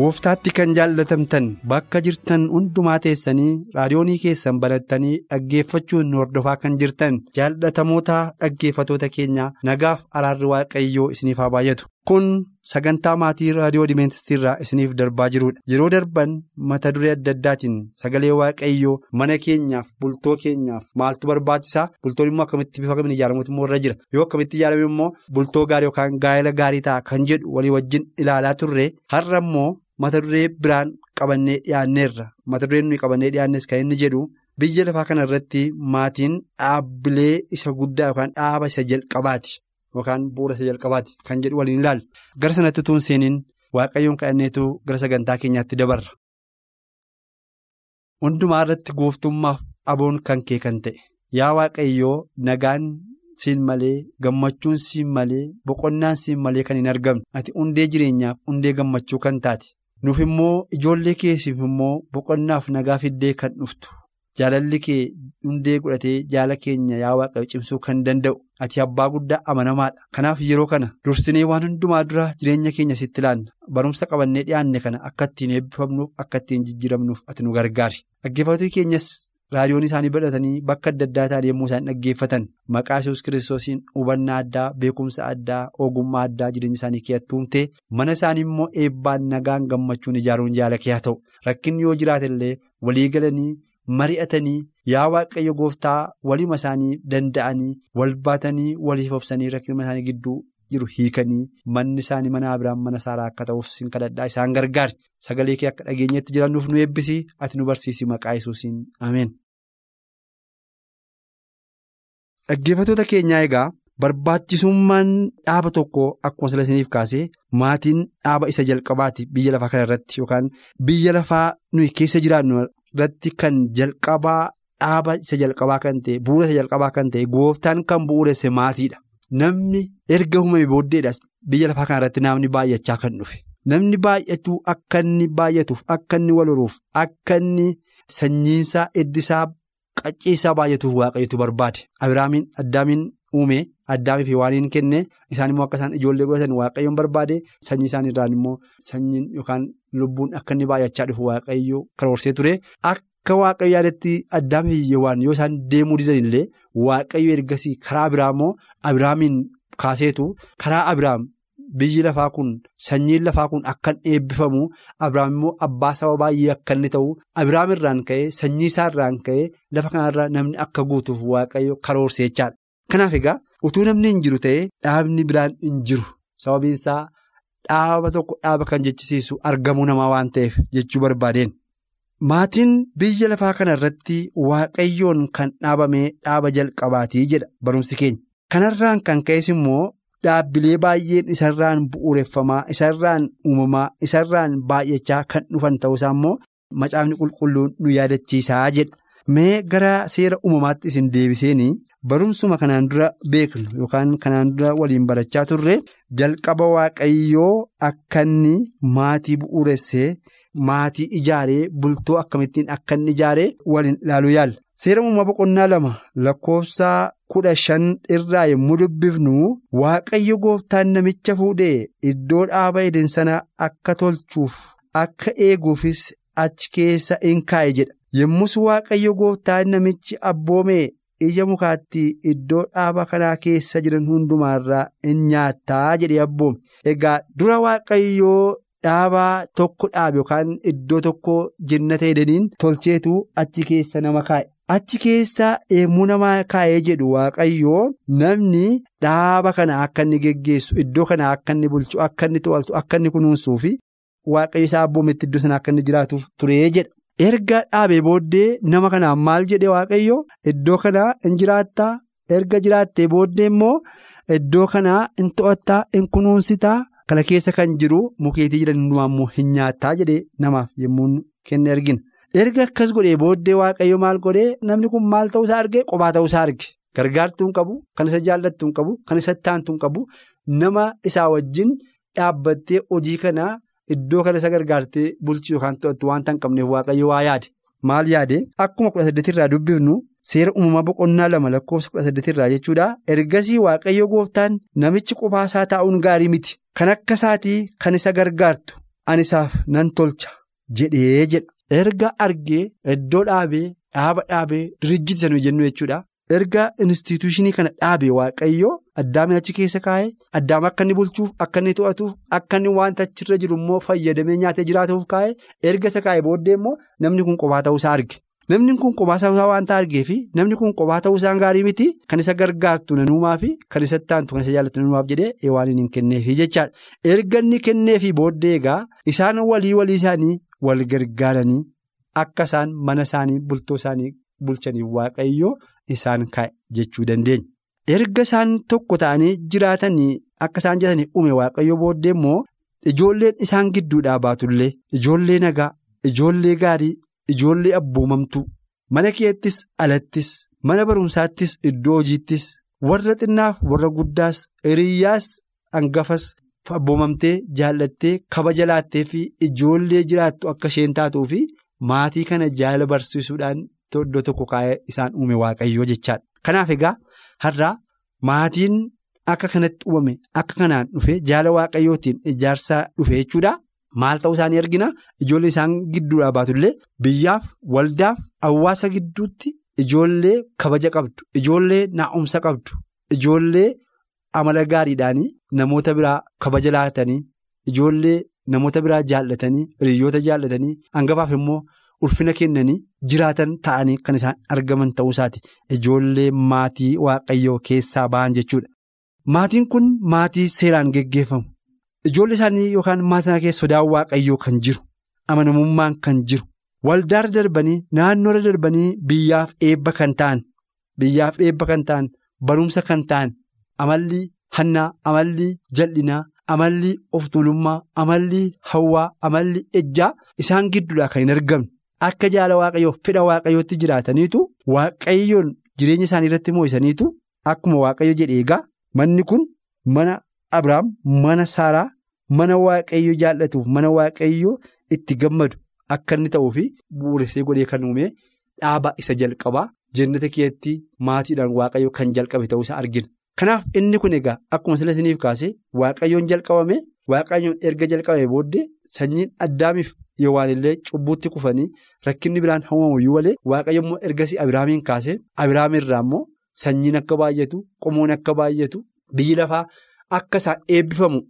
Gooftaatti kan jaallatamtan bakka jirtan hundumaa teessanii raadiyoonii keessan banattanii dhaggeeffachuun nu hordofaa kan jirtan jaallatamoota dhaggeeffatoota keenya nagaaf araarri waaqayyoo isiniif haa baay'atu. Kun sagantaa maatii raadiyoo dimeentistiirraa isiniif darbaa jirudha yeroo darban mata duree adda addaatiin sagalee waaqayyoo mana keenyaaf bultoo keenyaaf maaltu barbaachisaa bultoon immoo akkamitti bifa kamiin ijaaramuutu immoo irra jira? Yoo akkamitti ijaarame immoo bultoo gaarii yookaan gaa'ela gaarii ta'a kan jedhu walii wajjin ilaalaa turre. Har'a immoo mata duree biraan qabannee dhiyaanneerra mata dureen nuyi qabannee dhiyaannes kan inni jedhu biyya lafaa kana irratti maatiin dhaabbilee isa guddaa yookaan dhaaba isa jalqabaati yookaan bu'uura isa jalqabaati kan jedhu waliin ilaalla gara sanatti utuu hin seeniin waaqayyoon kadhanneetu gara sagantaa keenyaatti dabarra. hundumaa irratti gooftummaaf aboon kan kee kan ta'e yaa waaqayyoo nagaan siin malee gammachuun siin malee boqonnaan siin malee kan hin argamne ati hundee jireenyaaf hundee gammachuu kan taate. Nuuf immoo ijoollee keessiif immoo boqonnaaf nagaa fiddee kan dhuftu jaalalli kee hundee godhatee jaala keenya yaa waaqayyo cimsuu kan danda'u ati abbaa guddaa amanamaadha. Kanaaf yeroo kana dursinee waan hundumaa dura jireenya keenya sitti ilaalla barumsa qabannee dhiyaanne kana akka ittiin eebbifamnuuf akka ittiin jijjiiramnuuf ati nu gargaari. Dhaggeeffattoota keenyas raadiyoon isaanii badhatanii bakka adda addaa ta'an yommuu isaan dhaggeeffatan maqaa yesus kiristoosiin hubannaa addaa beekumsa addaa ogummaa addaa jireenya isaanii keessatti uumtee mana isaanii immoo eebbaan nagaan gammachuun ijaaruun jaala kee haa ta'u. Rakkinni yoo jiraate illee walii galanii mari'atanii yaa waaqayyo gooftaa walima isaanii danda'anii wal baatanii waliif obsanii rakkina isaanii gidduu jiru hiikanii manni isaanii mana abiraan mana saaraa akka ta'uuf sin kadhadhaa isaan gargaari sagalee kee akka dhageenyetti jirannuuf nu eebbisii ati nu barsiisi maqaa yesuusiin ameen. dhaggeeffatoota keenyaa egaa barbaachisummaan dhaaba tokko akkuma sila isiniif kaasee maatiin dhaaba isa jalqabaati biyya lafaa kana irratti yookaan biyya lafaa nuyi keessa jiraannu irratti kan jalqabaa dhaaba isa jalqabaa kan ta'e bu'uura isa jalqabaa kan ta'e gooftaan kan bu'uuresse maatiidha. Namni erga uumame booddeedhaas biyya lafaa kana irratti namni baay'achaa kan dhufe namni baay'atu akka inni baay'atuuf akka inni wal horuuf akka inni sanyiinsaa eddisaa qacceessaa baay'atuuf waaqayyotu barbaade. Abiraamiin addaamiin uume addaamii fi waan hin kenne isaan immoo akka isaan ijoollee godhatan waaqayyoon barbaade. Sanyii isaan irraan immoo sanyiin yookaan lubbuun akka inni baay'achaa dhufu waaqayyo karoorsee ture akka waaqayyo yaadatti addaamii fi waan yoo isaan deemuu didan illee waaqayyo ergasii karaa biraa immoo abiraamiin kaaseetu karaa abiraam biyyi lafaa kun sanyiin lafaa kun akka eebbifamu abiraam immoo abbaa saba baay'ee akka inni ta'u abiraam irraan ka'ee sanyii isaa irraan ka'ee lafa kanarra namni akka guutuuf waaqayyo karoorsee jechaadha. Kanaaf egaa utuu namni hin jiru ta'ee dhaabni biraan hin jiru sababiin isaa dhaaba tokko dhaaba kan jechisiisu argamuu namaa waan ta'eef jechuu barbaadeen. Maatiin biyya lafaa kana irratti waaqayyoon kan dhaabamee dhaaba jalqabaatii jedha barumsi keenya. Kanarraan kan ka'es immoo dhaabbilee baay'een isarraan bu'uureffamaa isarraan uumamaa isarraan baay'achaa kan dhufan ta'uusaa immoo macaafni qulqulluun nu yaadachiisaa jedha. Mee gara seera uumamaatti isin deebiseenii barumsuma kanaan dura beeknu yookaan kanaan dura waliin barachaa turre jalqaba waaqayyoo akka inni maatii bu'uuressee maatii ijaaree bultoo akkamittiin akka inni ijaaree waliin ilaaluu yaalla. Seera uumamaa boqonnaa lama lakkoofsa kudha shan irraa yommuu dubbifnu waaqayyo gooftaan namicha fuudhee iddoo dhaaba edeen sana akka tolchuuf akka eeguufis achi keessa in kaa'e jedha. Yommus waaqayyo gooftaan namichi abboomee ija mukaatti iddoo dhaaba kanaa keessa jiran hundumaarraa in nyaattaa jedhee abboome. Egaa dura waaqayyoo dhaabaa tokko dhaabe yookaan iddoo tokko jannata edeniin tolcheetu achi keessa nama kaa'e. Achi keessa emmuu namaa kaa'ee jedhu waaqayyoo namni dhaaba kana akka inni geggeessu iddoo kana akka inni bulchu akka inni to'atu akka inni kunuunsuu fi waaqayyo isaa abboometti iddoo sana akka inni jiraatuuf turee jedha. erga dhaabee booddee nama kanaan maal jedhe waaqayyo iddoo kanaa in jiraattaa erga jiraattee booddee immoo iddoo kanaa in to'attaa in kunuunsitaa kana keessa kan jiru mukeetii jiran hundumaa immoo hin nyaattaa jedhee namaaf yommuu kenne argina. erga akkas godhee booddee waaqayyo maal godhee? Namni kun maal ta'uusaa argee qophaa ta'uusaa arge. Gargaartuu hin qabu kan isa jaallattu hin qabu kan isa taantu hin qabu. Nama isaa wajjin dhaabbattee hojii kanaa iddoo kana isa gargaartee bulchuu yookaan to'attu waanta hin qabneef waaqayyo waa yaade. Maal yaade? Akkuma kudha saddeetirraa dubbifnu seera uumamaa boqonnaa lama lakkoofsa kudha saddeetirraa jechuudha. Ergasii waaqayyo gooftaan namichi qophaasaa taa'uun gaarii miti kan akka isaatii kan isa gargaartu ani isaaf nan tolcha jedhee jedha. erga argee iddoo dhaabee dhaaba dhaabee dirijjiti sanuu jennu jechuudha erga instituushinii kana dhaabee waaqayyoo addaamin achi keessa kaa'ee addaama akka inni bulchuuf akka inni to'atuuf akka inni wanta achirra jiru immoo fayyadamee nyaatee jiraatuuf kaa'ee erga isa kaa'ee booddee immoo namni kun qophaa ta'uusaa arge namni kun qophaa ta'uusaa waanta argeefi namni kun qophaa ta'uusaan gaarii miti kan isa gargaartu nanuumaa fi kan isa taantu kan isa jaallattu nanuumaaf jedhee waan hin kenneefi jechaadha erga inni kenneefi booddee egaa isaan walii walii isaanii. wal gargaaranii akka isaan mana isaanii bultoo isaanii bulchaniif waaqayyoo isaan kaa'e jechuu dandeenya. Erga isaan tokko ta'anii jiraatanii akka isaan jiraatanii uume waaqayyoo booddee immoo ijoolleen isaan gidduudhaa baatullee ijoollee nagaa ijoollee gaarii ijoollee abboomamtuu mana keettis alattis mana barumsaattis iddoo hojiittis warra xinnaaf warra guddaas hiriyyaas hangafas. abboomamtee jaallattee kabaja laattee fi ijoollee jiraattu akka isheen taatuu fi maatii kana jaalala barsiisuudhaan iddoo tokko kaa'ee isaan uume waaqayyoo jechaadha. Kanaaf egaa har'aa maatiin akka kanatti uumame akka kanaan dhufe jaala waaqayyootiin ijaarsaa dhufe jechuudha. Maal ta'uu isaanii argina ijoollee isaan gidduudhaa baatullee biyyaaf waldaaf hawaasa gidduutti ijoollee kabaja qabdu ijoollee naa'umsa qabdu ijoollee. amala gaariidhaan namoota biraa kabaja laatanii ijoollee namoota biraa jaallatanii hiriyoota jaallatanii hangafaaf immoo ulfina kennanii jiraatan ta'anii kan isaan argaman ta'uu isaati ijoollee maatii waaqayyoo keessaa ba'an jechuudha. Maatiin kun maatii seeraan geggeeffamu ijoollee isaanii yookaan maatii keessa sodaan waaqayyoo kan jiru amanamummaan kan jiru waldaarra darbanii naannoorra darbanii biyyaaf eebba kan ta'an biyyaaf eebba kan ta'an barumsa kan ta'an. Amalli hannaa amalli jal'inaa amalli of tuulummaa amalli hawwaa amalli ejjaa isaan gidduudhaa kan hin argamne akka jaala waaqayyoo fedha waaqayyootti jiraataniitu waaqayyoon jireenya isaanii irratti mo'isaniitu akkuma waaqayyo jedhe egaa manni kun mana Abiraam mana Saaraa mana waaqayyo jaallatuuf mana waaqayyo itti gammadu akka inni ta'uu fi bu'uuressee godhee kan uume dhaaba isa jalqabaa jannata keetti maatiidhaan waaqayyo kan jalqabe ta'uusaa argina. Kanaaf inni kun egaa akkuma sila isiniif kaase waaqayyoon jalqabame waaqayyoon erga jalqabame booddee sanyiin addaamiif yoo waan illee cubbuutti kufanii rakkinni biraan uumamuyyuu malee waaqayyo immoo ergasii abiraamiin kaase abiraamirraa immoo sanyiin akka baay'atu qomoon akka baay'atu biyyi lafaa akka isaan eebbifamu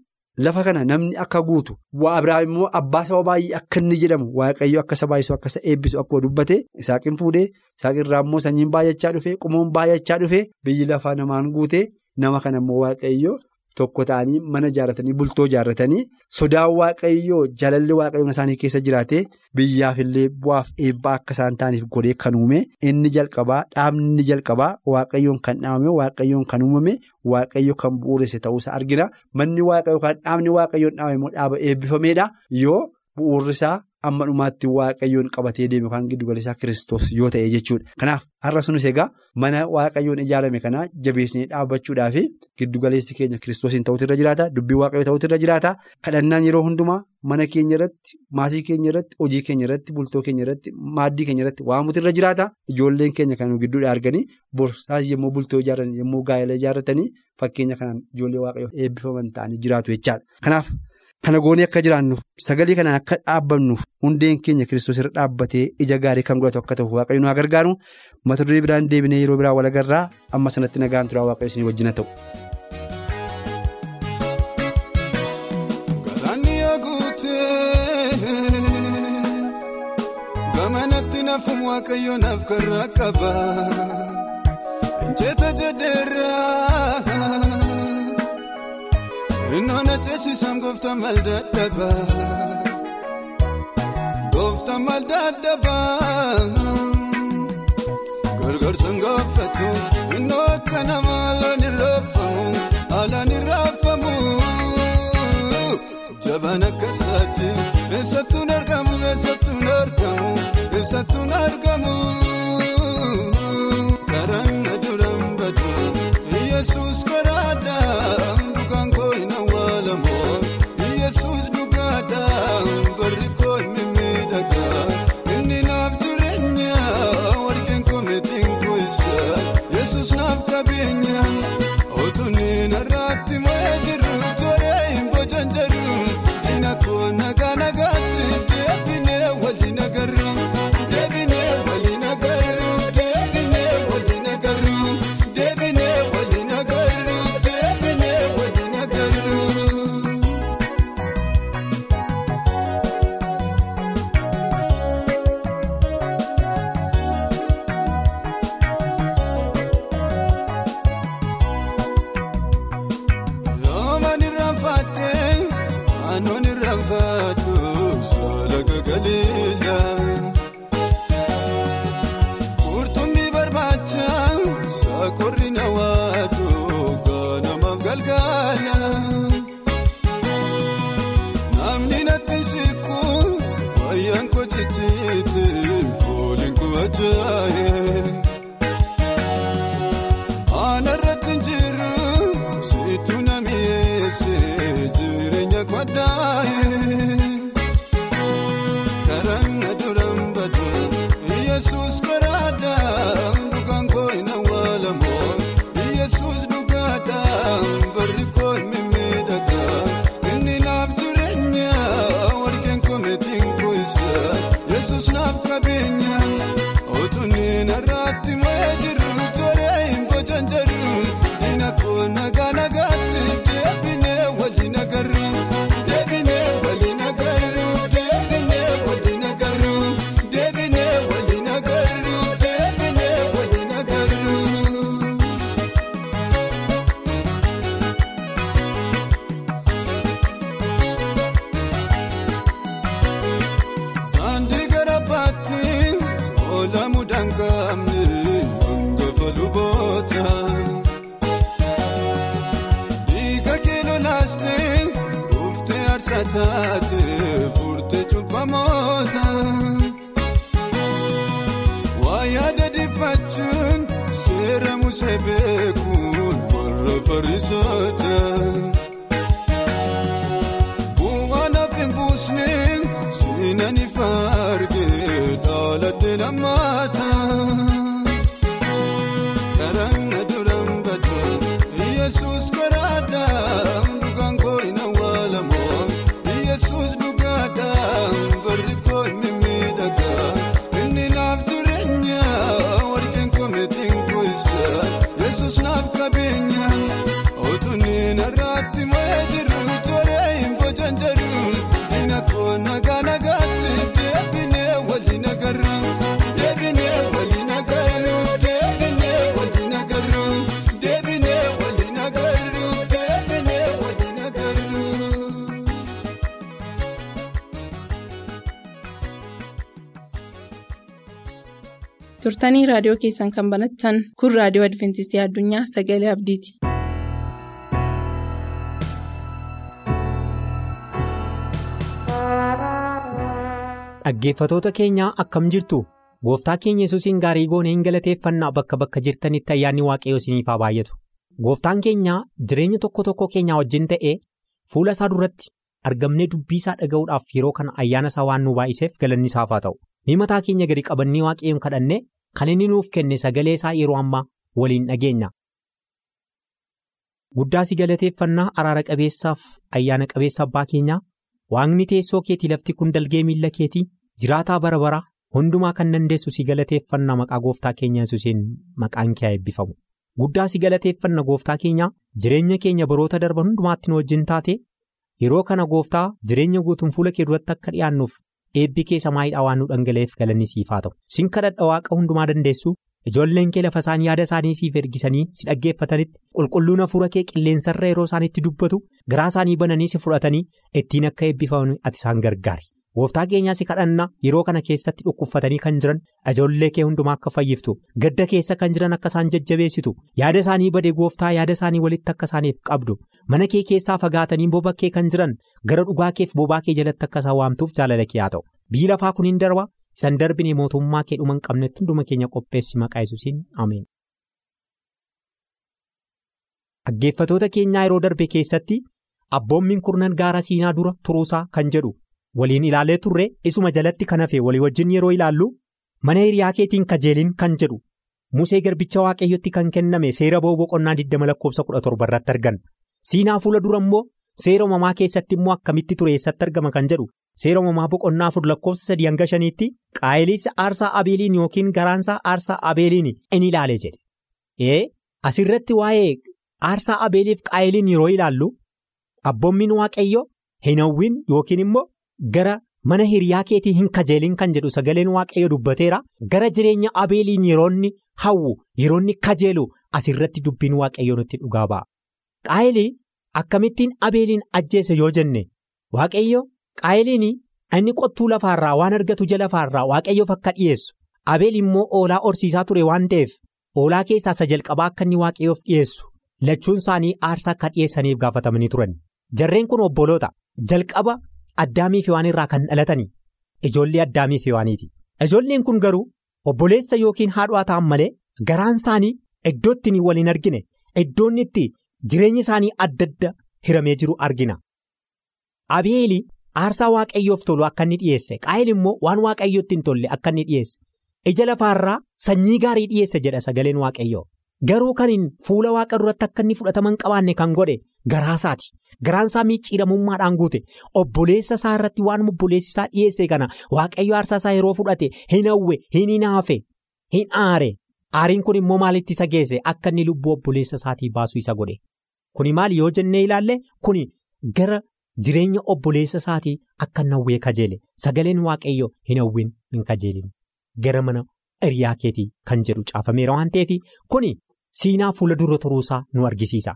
lafa kana namni akka guutu abiraam immoo abbaa saba baay'ee akka inni jedhamu waaqayyo akka isa baay'isu akka isa eebbisu akkuma dubbate isaaqiin fuudhee isaaqirraa immoo sanyiin baay'achaa dhufe qomoon baay'achaa dhufe biyyi lafaa namaan guute. Nama kana immoo waaqayyoo tokko ta'anii mana ijaarratanii bultoo ijaarratanii sodaan waaqayyoo jaalalli waaqayyoon isaanii keessa jiraatee biyyaafillee bu'aaf eebbaa akka isaan ta'aniif godhee kan uume inni jalqabaa dhaabni jalqabaa waaqayyoon kan dhaabame waaqayyoon kan uumame waaqayyo kan bu'uuresse ta'uusaa argina manni waaqayyoo kan dhaabni waaqayyoon dhaabame immoo dhaaba eebbifameedha yoo bu'uurrisaa. Amma dhumaatti waaqayyoon qabatee deeme yookaan giddugaleessaa kiristoos yoo ta'e jechuudha. Kanaaf har'a sunis egaa mana waaqayyoon ijaarame kana jabeessinee dhaabbachuudhaaf giddugaleessi keenya kiristoosiin ta'utu irra jiraata. Dubbii waaqayyoo ta'utu irra jiraata. Kadhannaan yeroo hundumaa mana keenya irratti, maasii keenya irratti, hojii keenya irratti, bultoo keenya irratti, maaddii keenya irratti waamutu irra jiraata. Ijoolleen keenya kan gidduudha arganii borsaas yommuu bultoo ijaarran yommuu gaa'ela ijaarratanii fakkeenya kanaan ijoollee waaqayyoo eebbifaman ta'anii jiraatu jechaadha. Kana goonee akka jiraannuuf sagalee kanaan akka dhaabbannuuf hundeen keenya kiristoos irra dhaabbatee ija gaarii kan godhatu akka ta'uuf waaqayyo nu haa gargaaru mata duree biraan deebinee yeroo biraa wal agarraa amma sanatti nagaan turaa waaqayyo isin wajjin ta'u. gamanatti nafuun waaqayyo naaf karraa qaba Innoona ceesisaan gooftaan maal dadhabaa gooftaan. gooftaa maal dadhabaa gargaarsa gaafatu innoo akka nama haalaan irraafamu haalaan irraafamu jabaan akkasaatti eessattuun argamu eessattuun argamu eessattuun argamu turtanii raadiyoo keessan kan banattan kun raadiyoo adventistii addunyaa sagalee abdiiti. Dhaggeeffatoota keenyaa akkam jirtu gooftaa keenya yesuusiin gaarii goonee hin galateeffannaa bakka bakka jirtanitti ayyaanni waaqayyoo isiniif haa baay'atu. Gooftaan keenya jireenya tokko tokko keenyaa wajjin ta'ee fuula isaa duratti argamnee dubbii isaa dhaga'uudhaaf yeroo kana ayyaana isaa waan nu baay'iseef galanni isaaf haa ta'u. Mee mataa keenya gadi qabannee waaqayyoon kadhannee kan inni nuuf kenne sagalee isaa yeroo ammaa waliin dhageenya. Guddaa si galateeffannaa araara qabeessaaf ayyaana qabeessa abbaa keenyaa waaqni teessoo keetii lafti kun dalgee miilla keetii jiraataa bara baraa hundumaa kan dandeessu si galateeffannaa maqaa gooftaa keenya yesuusiin maqaan kee eebbifamu. Guddaa si galateeffanna gooftaa keenyaa jireenya keenya baroota darban hundumaatti nu wajjin taate yeroo kana gooftaa jireenya guutuun fuula kee duratti akka dhiyaannuuf eebbi kee samaayiidhaa waan nu dhangala'eef galanni siif haa ta'u. Sin kadhadha waaqa hundumaa dandeessu ijoolleen kee lafa isaan yaada isaanii siif ergisanii si dhaggeeffatanitti qulqulluun hafuura kee qilleensarra yeroo isaanitti dubbatu garaa isaanii bananii si fudhatanii ittiin akka eebbifaman ati isaan gargaari. Gooftaa keenyaas kadhanna yeroo kana keessatti dhukkubfatanii kan jiran ijoollee kee hundumaa akka fayyiftu gadda keessa kan jiran akka isaan jajjabeessitu yaada isaanii bade gooftaa yaada isaanii walitti akka isaaniif qabdu mana kee keessaa fagaatanii bobakkee kan jiran gara dhugaa keef bobaa kee jalatti akka isaan waamtuuf jaalala kee haa ta'u. Biyyi lafaa kun hin darba. Isan darbine mootummaa kee dhuma hin qabnetti hunduma keenya qopheessi maqaa yesuusiin. Ameen. Dhaggeeffatoota keenyaa yeroo darbe keessatti abboommiin kurnan gaara siinaa dura turuusaa kan jedhu waliin ilaalee turre isuma jalatti kan hafe walii wajjin yeroo ilaallu mana hiriyaa keetiin kajeeliin kan jedhu musee garbicha waaqayyotti kan kenname seera boqonnaa 20 lakkoofsa 17 irratti argan. Siinaa fuula dura immoo seera uumamaa keessatti immoo akkamitti ture eessatti argama kan jedhu seera uumamaa boqonnaa afur lakkoofsa 3 hanga 5tti qaayelis aarsaa abeeliin yookiin garaansaa aarsaa abeeliin in ilaale jedhe. Ee asirratti waa'ee aarsaa abeeliif qaayeliin yeroo ilaallu abboommiin waaqayyo hin hawwin yookiin immoo gara mana hiriyaa keetii hin kajeelin kan jedhu sagaleen waaqayyo dubbateera gara jireenya abeeliin yeroonni hawwu yeroonni kajeelu asirratti dubbiin waaqayyo nutti dhugaa ba'a. qaayelii akkamittiin abeeliin ajjeese yoo jenne waaqayyo qaayeliin inni qottuu lafaarraa waan argatu jala lafaarraa waaqayyoof akka dhiyeessu abeel immoo oolaa horsiisaa ture waan ta'eef oolaa keessaa isa jalqabaa akka inni waaqayyoof dhiyeessu. lachuun isaanii aarsaa akka dhiyeessaniif gaafatamanii turan jarreen kun obboloota jalqaba addaamii fi waan irraa kan dhalatanii. Ijoollee addaamii fi waaniiti. Ijoolleen kun garuu obboleessa yookiin haadhaa ta'an malee garaan isaanii iddootti wal hin argine. Iddoon itti jireenyi isaanii adda adda hiramee jiru argina. Abeeli aarsaa waaqayyoof tolu akka inni dhiyeesse. Qaayil immoo waan waaqayyootti hin tolle akka inni dhiyeesse. Ija lafaarraa sanyii gaarii dhiyeesse jedha sagaleen waaqayyoo. Garuu kan fuula waaqa duratti akka inni fudhataman qabaanne kan godhe garaasaati. Garaansaa miicciidhamummaadhaan guute obboleessa isaa irratti waan obboleessi isaa dhiyeesse kana waaqayyo aarsaa isaa yeroo fudhate hin hawwe hin hinaafe hin aare. Aariin kun immoo maalitti isa geesse akka inni lubbuu obboleessa isaatii baasuu isa godhe. Kuni maali yoo jennee ilaalle kuni gara jireenya obboleessa isaatii akka hin hawwee kajeele sagaleen waaqayyo hin hawwin hin kajeelin gara mana hiriyaa keetii kan jedhu caafameera waan ta'eef kuni. Siinaa fuula dura turuusaa nu argisiisa.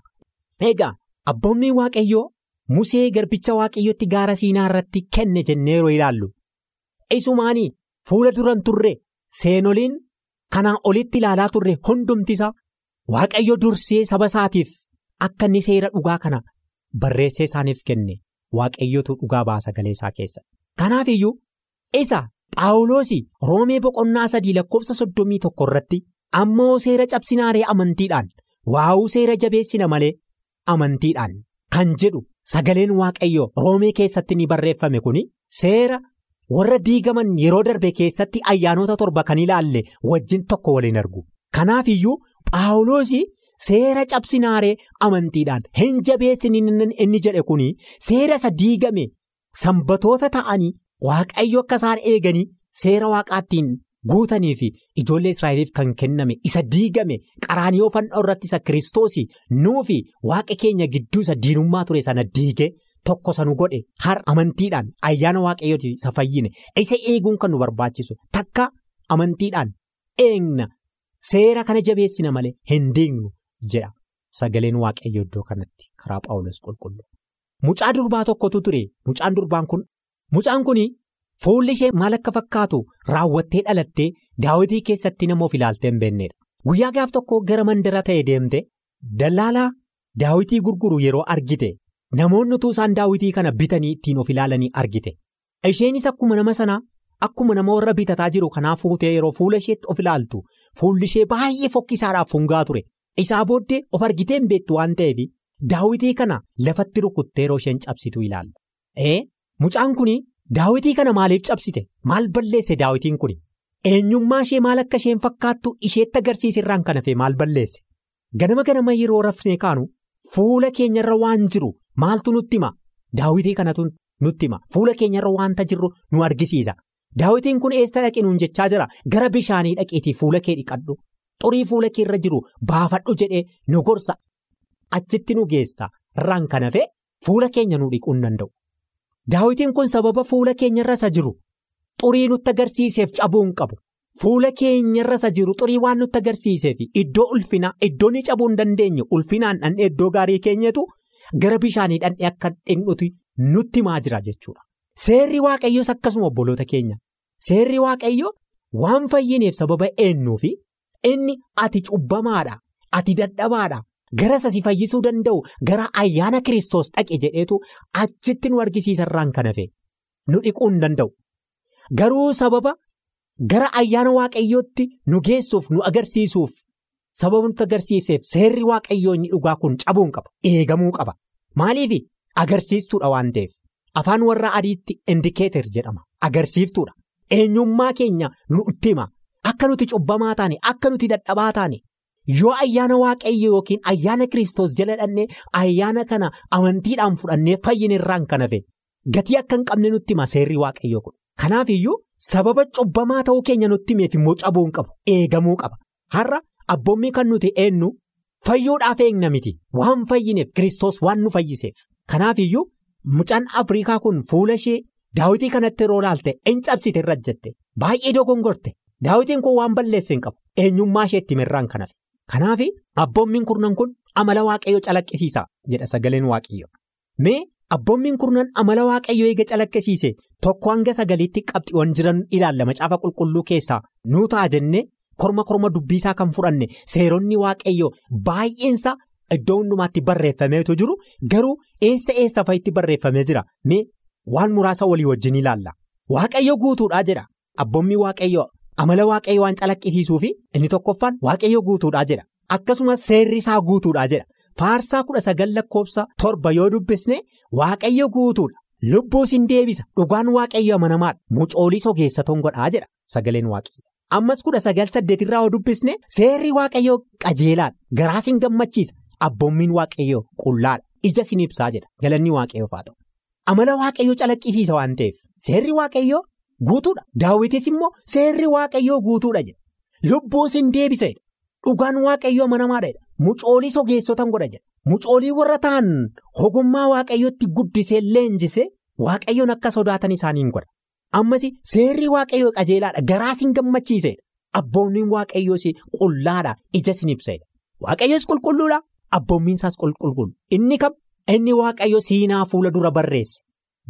Egaa abboonni waaqayyoo Musee garbicha waaqayyootti gaara siinaa irratti kenne jennee yeroo ilaallu isumaanii fuula duran turre seenoliin kanaan olitti ilaalaa turre hundumtisaa waaqayyo dursee saba isaatiif akka inni seera dhugaa kana barreessee isaaniif kenne waaqayyotu dhugaa baasa sagalee isaa keessa. Kanaaf iyyuu isa Phaawulosi roomee boqonnaa sadii lakkoofsa soddomii tokko irratti. Ammoo seera cabsinaaree amantiidhaan waa'uu seera jabeessina malee amantiidhaan kan jedhu sagaleen waaqayyoo roomee keessatti ni barreeffame kuni seera warra diigaman yeroo darbe keessatti ayyaanota torba kan ilaalle wajjin tokko waliin argu kanaaf iyyuu phaawulosi seera cabsinaaree amantiidhaan hin jabeessin inni jedhe kuni seera isa diigame sanbatoota ta'anii waaqayyo akka isaan eeganii seera waaqaattiin. Guutanii fi ijoollee israa'eliif kan kenname isa diigame qaraaniyoo fannoo irratti isa kiristoosii nuufi waaqa keenya gidduu isa diinummaa ture sana diigee tokko sanu godhe har amantiidhaan ayyaana waaqayyooti isa fayyine isa eeguun kan nu barbaachisu takka amantiidhaan eegna seera kana jabeessina malee hin diignu jedha sagaleen waaqayyo iddoo kanatti karaa phaawulos qulqullu. Mucaa durbaa tokkotu ture mucaan durbaan kun mucaan kuni. Fuulli ishee maal akka fakkaatu raawwattee dhalattee daawitii keessatti nama of ilaaltee hin beeknedha. Guyyaa gaaf tokko gara mandara ta'e deemte dallaalaa daawitii gurguru yeroo argite namoonni utuu isaan daawitii kana bitanii ittiin of ilaalanii argite. Isheenis akkuma nama sanaa akkuma nama warra bitataa jiru kanaa fuutee yeroo fuula isheetti of ilaaltu fuulli ishee baay'ee fokkisaadhaaf fungaa ture. Isaa booddee of argitee hin beektu waan ta'eef daawitii kana lafatti rukuttee yeroo isheen cabsitu ilaalla. Mucaan kuni. Daawitii kana maaliif cabsite? Maal balleesse daawitiin kun? Eenyummaa ishee maal akka isheen fakkaattu isheetti agarsiisirraan kan hafe maal balleesse? Ganama ganama yeroo rafnee kaanu fuula keenyarra waan jiru maaltu nutti hima daawitii kanatu nutti hima fuula keenyarra waanta jirru nu argisiisa. Daawitiin kun eessa dhaqe nuun jechaa jira? Gara bishaanii dhaqeetii fuula kee dhiqadhu. Xurii fuula keerra jiru baafadhu jedhee nu gorsa. Achitti nu geessa. Irraan kan hafe fuula keenya nu dhiquu hin danda'u. Daawitiin kun sababa fuula keenyarra isa jiru xurii nutti agarsiiseef cabuu hin qabu. Fuula keenyarra isa jiru xurii waan nutti agarsiiseef iddoo ulfinaa iddoo ni cabuu hin dandeenye ulfinaan dhandhee iddoo gaarii keenyatu gara bishaanii dhandhee akka dhiqnuti nutti himaa jira jechuudha. Seerri waaqayyoos akkasuma obboloota keenya. Seerri waaqayyoo waan fayyineef sababa eennuufi inni ati cubbamaadha. Ati dadhabaadha. Gara isa si fayyisuu danda'u gara ayyaana kiristoos dhaqe jedheetu achitti nu argisiisarraan kan hafe nu dhiquu hin danda'u. Garuu sababa gara ayyaana waaqayyootti nu geessuuf nu agarsiisuuf sababa nutti agarsiiseef seerri waaqayyoo inni dhugaa kun cabuu qaba. Eegamuu qaba. Maaliif agarsiistuudha waan ta'eef afaan warra adiitti indikeeter jedhama. Agarsiiftuudha. Eenyummaa keenya nutti hima. Akka nuti cubbamaa taane akka nuti dadhabaa taane. Yoo ayyaana waaqayyo yookiin ayyaana kiristoos jala dhannee ayyaana kana amantiidhaan fudhannee fayyinirraan kan hafe gatii akka hin qabne nutti hima seerri waaqayyoo kun. Kanaaf iyyuu sababa cubbamaa ta'uu keenya nutti himeef immoo cabuu hin qabu. Eegamuu qaba. Har'a abboommii kan nuti eenyu fayyuudhaaf eegna miti. Waan fayyineef kiristoos waan nu fayyiseef. Kanaaf iyyuu mucaan Afrikaa kun fuula ishee daawitii kanatti yeroo laalte in cabsite irra jette. Baay'ee dogongorte. Daawitiin kun waan balleesse hin qabu. Eenyummaa isheetti mirraan kan hafe. Kanaaf abboommiin kurnan kun amala waaqayyoo calaqqisiisa jedha sagaleen waaqayyo. Mee abboommiin kurnan amala waaqayyoo eega calaqqisiise tokko hanga sagaliitti qabxiiwwan jiran ilaalla macaafa qulqulluu keessaa nuu ta'a jennee korma korma dubbiisaa kan fudhanne seeronni waaqayyoo baay'eensa iddoo hundumaatti barreeffameetu jiru garuu eessa eessa fa'itti barreeffamee jira mee waan muraasa walii wajjin ilaalla. Waaqayyo guutuudhaa jedha abboommii waaqayyoo. Amala waaqayyo waan calaqqisiisuu fi inni tokkoffaan waaqayyo guutuudhaa jedha. Akkasumas seerri isaa guutuudhaa jedha. Faarsaa kudha sagal lakkoofsa torba yoo dubbisne waaqayyo guutuudha. Lubbuus hin deebisa. Dhugaan waaqayyo amanamaadha. Mucooliis ogeessatoon godhaa jedha sagaleen waaqayyo. Ammas kudha sagal saddeetirraa yoo dubbisne seerri waaqayyo qajeelaadha. Garaas hin gammachiisa. Abboommiin waaqayyo qullaadha. Ija sin ibsaa jedha. Galanni waaqayyoof haa ta'u. Amala waaqayyo calaqqisiisa waan ta'eef seerri waaqayyo. Guutuudha. Daawwitis immoo seerri waaqayyoo guutuudha jedha. Lubbuus hin deebisedha. Dhugaan waaqayyoo amanamaadha. Mucooliis ogeessotan godha jedha. Mucoolii warra ta'an ogummaa waaqayyootti guddisee leenjisee waaqayyoon akka sodaatan isaaniin godha. Ammas seerri waaqayyoo qajeelaadha. Garaas hin gammachiisedha. Abboommiin waaqayyoos qullaadha. Ija sin ibsedha. Waaqayyoos qulqulluudha. Abboommiin isaas qulqulluu. Inni kam? Inni waaqayyo siinaa fuula dura barreesse.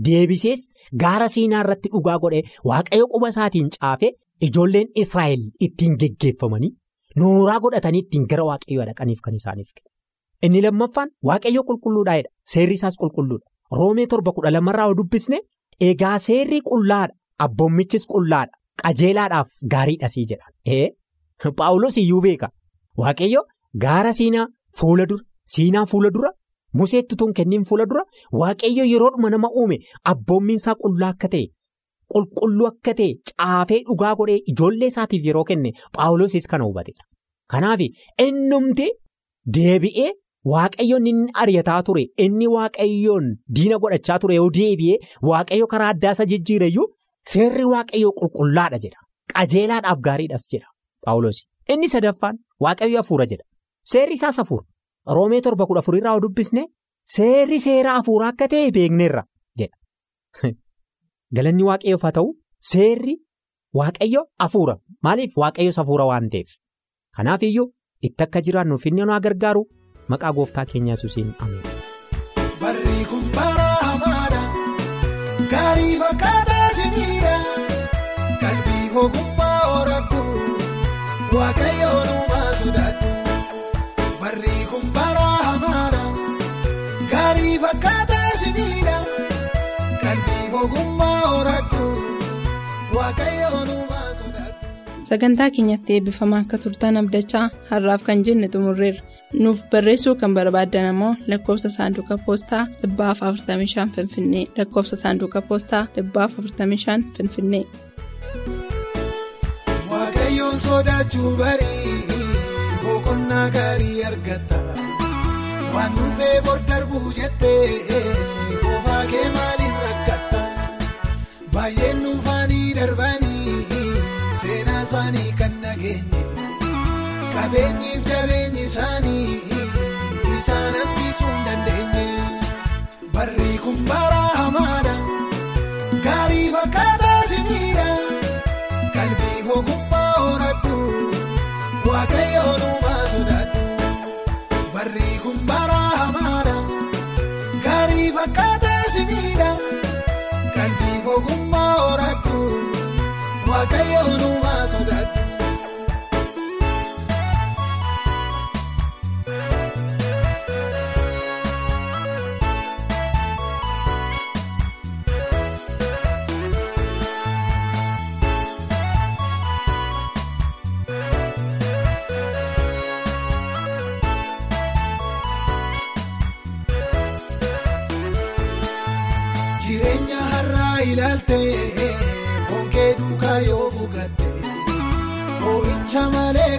Deebisees gaara siinaa irratti dhugaa godhee waaqayyo quba isaatiin caafee ijoolleen Israa'el ittiin geggeeffamanii nooraa godhatanii ittiin gara waaqayyoo dhaqaniif kan isaaniif kenna. Inni lammaffaan waaqayyo qulqulluudhaadha. Seerri isaas qulqulluudha. Roomee torba kudha lamarraa yoo dubbisne egaa seerri qullaadha. Abboommichis qullaadha. Qajeelaadhaaf gaariidhasii jedha. Ee Paawulos iyyuu beeka. Waaqayyo gaara siinaa fuula dura siinaa fuula dura. Museetti tun kenniin fuula dura waaqayyo yeroodhuma nama uume abboommiinsaa qullaa akka ta'e qulqulluu akka ta'e caafee dhugaa godhee ijoollee isaatiif yeroo kenne paawulosis kana hubateera. Kanaaf innumti deebi'ee waaqayyoon inni ari'ataa ture inni waaqayyoon diina godhachaa ture yoo deebi'ee waaqayyo karaa addaa isa jijjiireyyuu seerri waaqayyoo qulqullaadha jedha. Qajeelaadhaaf gaariidhas jedha paawulos. Inni sadaffaan waaqayyo hafuura jedha. Seerri isaas hafuura. Roomee torba kudha afurirraa yoo dubbisne seerri seera hafuuraa akka ta'e beekneerra jedha. Galanni waaqayyoof haa ta'u seerri waaqayyo hafuura maaliif waaqayyos hafuura waan ta'eef. Kanaaf iyyuu itti akka jiraannuuf inni nu gargaaru maqaa gooftaa keenya yesuusiin ameen. Barri kun bara hamaadha gaarii fakkaataa simiidha qalbii ogummaa horadhu waaqayyoon gaarii fakkaataa simiidha qalbii ogummaa horadhu waaqayyoon uumaa sodaadhu. Sagantaa keenyatti eebbifamaa akka turtan abdachaa har'aaf kan jenne xumurreerra. Nuuf barreessuu kan barbaaddan ammoo lakkoofsa saanduqa poostaa 45 Finfinnee lakkoofsa saanduqa poostaa 45 Finfinnee. Waaqayyoon sodaachuu barii boqonnaa gaarii argatta waan dhufee bor darbuu jettee qofaa kee maaliin rakkatta baay'een nuufaanii darbanii seenaa isaanii kan nageenye qabeenyiif jabeenyi isaanii isaan hambisuu hin dandeenye barri kun bara hamaadha gaarii fakkaataa simiidha. Qalbii ogummaa hamaadha gaarii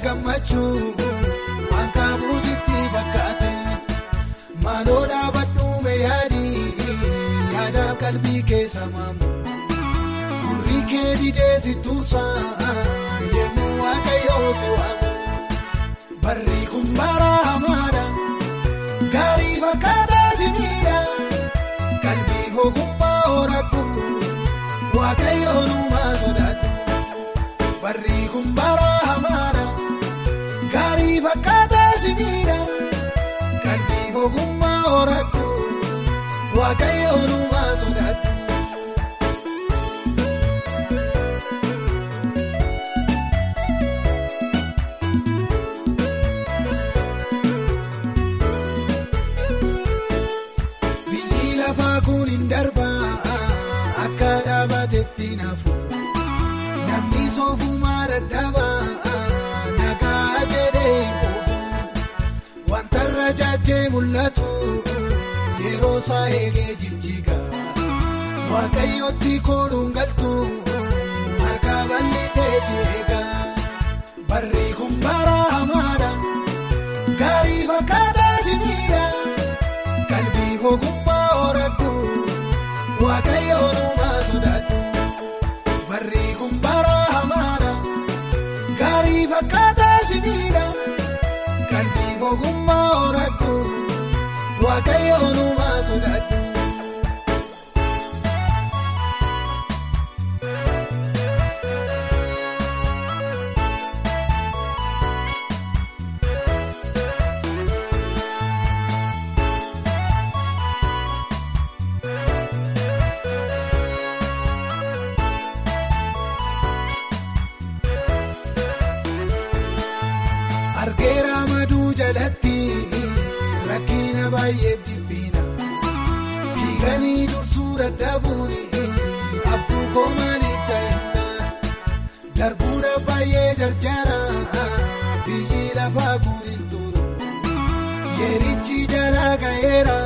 gammachuu waan qabu sitti fakkaate maaloo dhaabadhuume yaadii yaadaaf qalbii keessa maamu gurri kee didee si tuusaa yemmuu waaqayyoo si waamu barri kun bara hamaadha gaarii fakkaataa si miidha. Kalbii ogummaa horadhu waaqayyoon uumaa sodaadhu waaqayyoon uumaa sodaadhu. Biyyi lafaa kun hin darbaa akka dhaabatetti naafu namni soofumaa dadhabaa nagaa jedhee hin quufu wanta irra jaajee mul'atu yeroo isaa eegee jijjiiga waaqayyootti kooluun galtu harka bal'isee si eega barri kun bara hamaadha gaarii fakkaataa si miidha. Kalbii ogummaa horadhu waaqayyoon uumaa sodaadhu barri kun bara hamaadha gaarii fakkaataa si miidha kalbii ogummaa waaqayyoon uumaa sodaadhu. Baay'ee dhiphina fiiganii dursuu dadhabuun abbuu koomaniif ta'inna darbuudha baay'ee jarjara biyyi lafaa turu yeerichi jalaa ga'eera